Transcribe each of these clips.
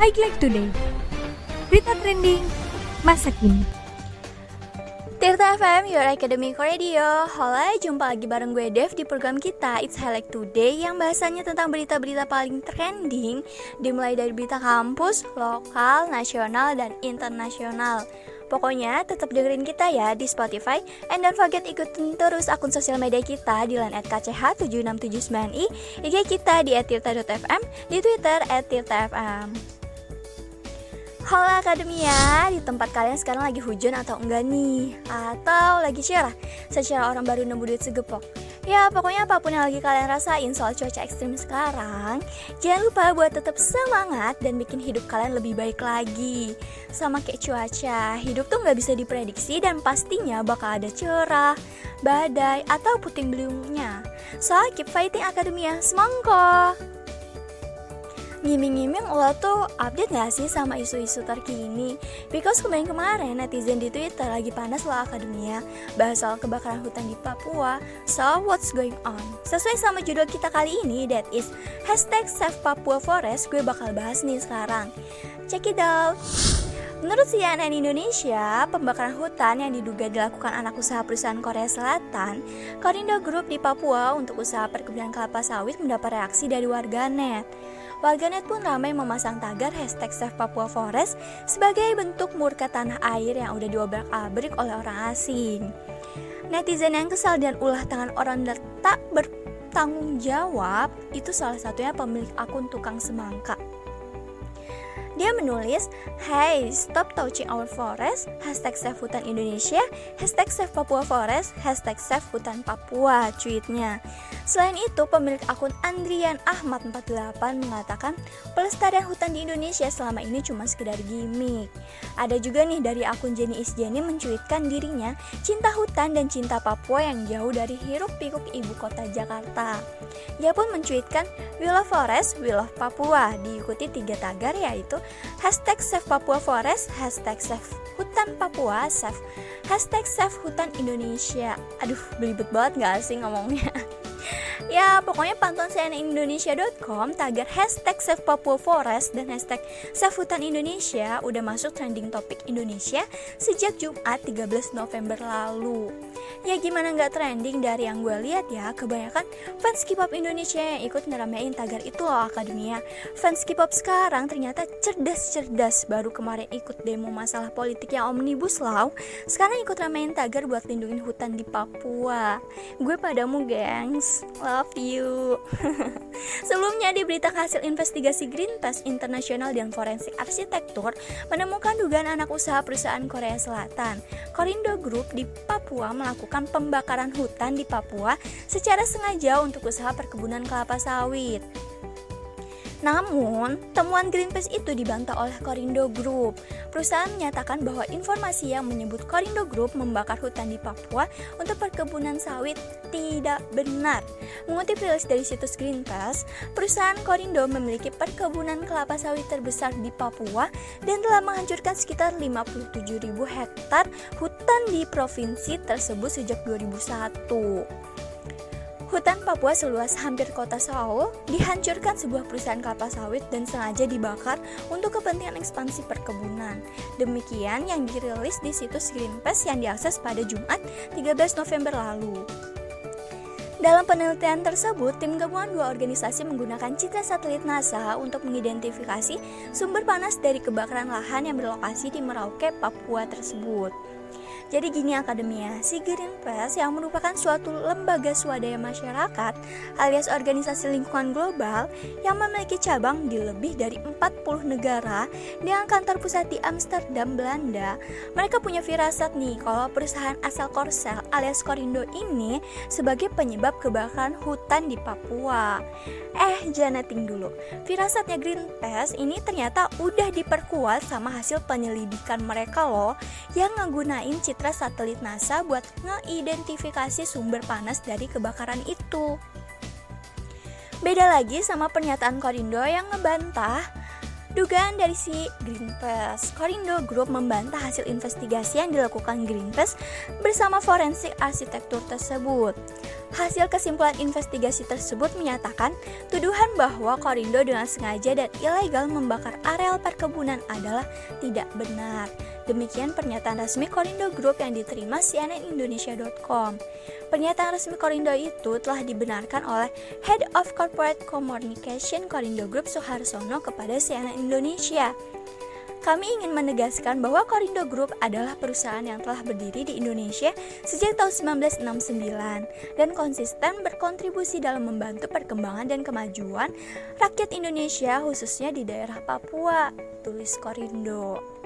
Highlight Today. Berita trending masa kini. Tirta FM, Your Academic Radio. Halo, jumpa lagi bareng gue Dev di program kita. It's Highlight Today Yang bahasanya tentang berita-berita paling trending Dimulai dari berita kampus, lokal, nasional, dan internasional. Pokoknya tetap dengerin kita ya di Spotify And don't forget ikutin terus akun sosial media kita di line at KCH7679i IG kita di @tirta.fm Di Twitter @tirta.fm Halo Akademia, di tempat kalian sekarang lagi hujan atau enggak nih? Atau lagi cerah? Secara orang baru nemu duit segepok Ya pokoknya apa pun yang lagi kalian rasain soal cuaca ekstrim sekarang Jangan lupa buat tetap semangat dan bikin hidup kalian lebih baik lagi Sama kayak cuaca, hidup tuh nggak bisa diprediksi dan pastinya bakal ada cerah, badai, atau puting beliungnya So keep fighting Akademia, semangko! Ngiming-ngiming lo tuh update gak sih sama isu-isu terkini? Because kemarin-kemarin netizen di Twitter lagi panas lah akademia Bahas soal kebakaran hutan di Papua So what's going on? Sesuai sama judul kita kali ini that is Hashtag Save Papua Forest Gue bakal bahas nih sekarang Check it out Menurut CNN Indonesia, pembakaran hutan yang diduga dilakukan anak usaha perusahaan Korea Selatan, Korindo Group di Papua untuk usaha perkebunan kelapa sawit mendapat reaksi dari warganet. Warganet pun ramai memasang tagar hashtag Save Papua Forest sebagai bentuk murka tanah air yang udah diobrak-abrik oleh orang asing. Netizen yang kesal dan ulah tangan orang tak bertanggung jawab itu salah satunya pemilik akun tukang semangka. Dia menulis, Hey, stop touching our forest, hashtag save hutan Indonesia, hashtag save Papua Forest, hashtag save hutan Papua, tweetnya. Selain itu, pemilik akun Andrian Ahmad 48 mengatakan pelestarian hutan di Indonesia selama ini cuma sekedar gimmick. Ada juga nih dari akun Jenny Isjani mencuitkan dirinya cinta hutan dan cinta Papua yang jauh dari hiruk pikuk ibu kota Jakarta. Dia pun mencuitkan We love forest, we love Papua diikuti tiga tagar yaitu hashtag save Papua Forest, hashtag save hutan Papua, save hashtag save hutan Indonesia. Aduh, belibet banget gak sih ngomongnya? Ya, pokoknya pantauan cnnindonesia.com tagar hashtag Save Papua Forest dan hashtag Save Hutan Indonesia udah masuk trending topik Indonesia sejak Jumat 13 November lalu. Ya gimana nggak trending dari yang gue lihat ya, kebanyakan fans K-pop Indonesia yang ikut ngeramein tagar itu loh akademia. Fans K-pop sekarang ternyata cerdas-cerdas, baru kemarin ikut demo masalah politik yang Omnibus Law, sekarang ikut ramein tagar buat lindungin hutan di Papua. Gue padamu gengs love you. Sebelumnya di berita hasil investigasi Greenpeace Internasional dan Forensik Arsitektur menemukan dugaan anak usaha perusahaan Korea Selatan. Korindo Group di Papua melakukan pembakaran hutan di Papua secara sengaja untuk usaha perkebunan kelapa sawit. Namun, temuan Greenpeace itu dibantah oleh Korindo Group. Perusahaan menyatakan bahwa informasi yang menyebut Korindo Group membakar hutan di Papua untuk perkebunan sawit tidak benar. Mengutip rilis dari situs Greenpeace, perusahaan Korindo memiliki perkebunan kelapa sawit terbesar di Papua dan telah menghancurkan sekitar 57.000 hektar hutan di provinsi tersebut sejak 2001. Hutan Papua seluas hampir kota Seoul dihancurkan sebuah perusahaan kelapa sawit dan sengaja dibakar untuk kepentingan ekspansi perkebunan. Demikian yang dirilis di situs Greenpeace yang diakses pada Jumat 13 November lalu. Dalam penelitian tersebut, tim gabungan dua organisasi menggunakan citra satelit NASA untuk mengidentifikasi sumber panas dari kebakaran lahan yang berlokasi di Merauke, Papua tersebut. Jadi gini akademia, si Greenpeace yang merupakan suatu lembaga swadaya masyarakat alias organisasi lingkungan global yang memiliki cabang di lebih dari 40 negara dengan kantor pusat di Amsterdam, Belanda. Mereka punya firasat nih kalau perusahaan asal Korsel alias Korindo ini sebagai penyebab kebakaran hutan di Papua. Eh, janating dulu. Firasatnya Greenpeace ini ternyata udah diperkuat sama hasil penyelidikan mereka loh yang ngegunain citra citra satelit NASA buat ngeidentifikasi sumber panas dari kebakaran itu. Beda lagi sama pernyataan Korindo yang ngebantah Dugaan dari si Greenpeace, Korindo Group membantah hasil investigasi yang dilakukan Greenpeace bersama forensik arsitektur tersebut. Hasil kesimpulan investigasi tersebut menyatakan tuduhan bahwa Korindo dengan sengaja dan ilegal membakar areal perkebunan adalah tidak benar. Demikian pernyataan resmi Korindo Group yang diterima cnnindonesia.com. Pernyataan resmi Korindo itu telah dibenarkan oleh Head of Corporate Communication Korindo Group Suharsono kepada CNN Indonesia. Kami ingin menegaskan bahwa Korindo Group adalah perusahaan yang telah berdiri di Indonesia sejak tahun 1969 dan konsisten berkontribusi dalam membantu perkembangan dan kemajuan rakyat Indonesia khususnya di daerah Papua, tulis Korindo.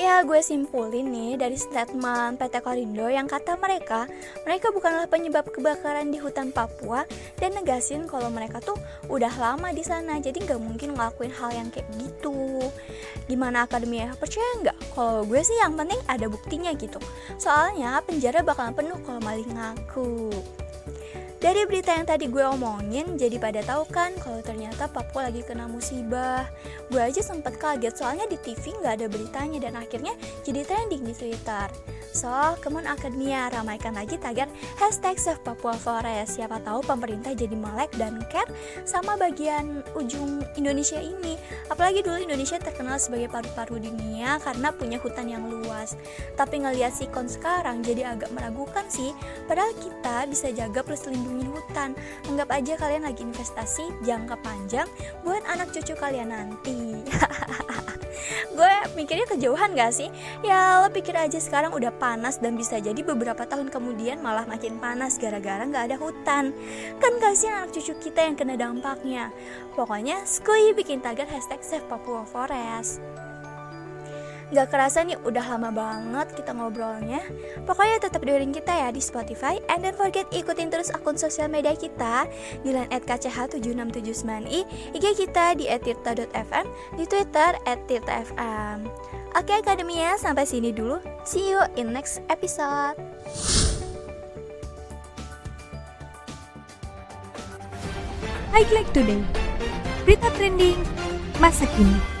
Ya gue simpulin nih dari statement PT Korindo yang kata mereka Mereka bukanlah penyebab kebakaran di hutan Papua Dan negasin kalau mereka tuh udah lama di sana Jadi nggak mungkin ngelakuin hal yang kayak gitu. Gimana akademinya? Percaya nggak? Kalau gue sih yang penting ada buktinya gitu. Soalnya penjara bakalan penuh kalau maling ngaku dari berita yang tadi gue omongin, jadi pada tahu kan kalau ternyata Papua lagi kena musibah. Gue aja sempet kaget soalnya di TV nggak ada beritanya dan akhirnya jadi trending di Twitter. So, Kemon Akademia ramaikan lagi tagar hashtag Save Papua Forest. Siapa tahu pemerintah jadi melek dan care sama bagian ujung Indonesia ini. Apalagi dulu Indonesia terkenal sebagai paru-paru dunia karena punya hutan yang luas. Tapi ngeliat sikon sekarang jadi agak meragukan sih. Padahal kita bisa jaga plus lindungin hutan. Anggap aja kalian lagi investasi jangka panjang buat anak cucu kalian nanti. gue mikirnya kejauhan gak sih? Ya lo pikir aja sekarang udah panas dan bisa jadi beberapa tahun kemudian malah makin panas gara-gara gak ada hutan. Kan kasihan anak cucu kita yang kena dampaknya. Pokoknya skui bikin tagar hashtag Save Papua Forest. Gak kerasa nih udah lama banget kita ngobrolnya. Pokoknya tetap dengerin kita ya di Spotify. And don't forget ikutin terus akun sosial media kita Di line at KCH7679i IG kita di @tirta.fm Di Twitter @tirta_fm Oke Akademia sampai sini dulu. See you in next episode. Highlight Today. Berita trending masa kini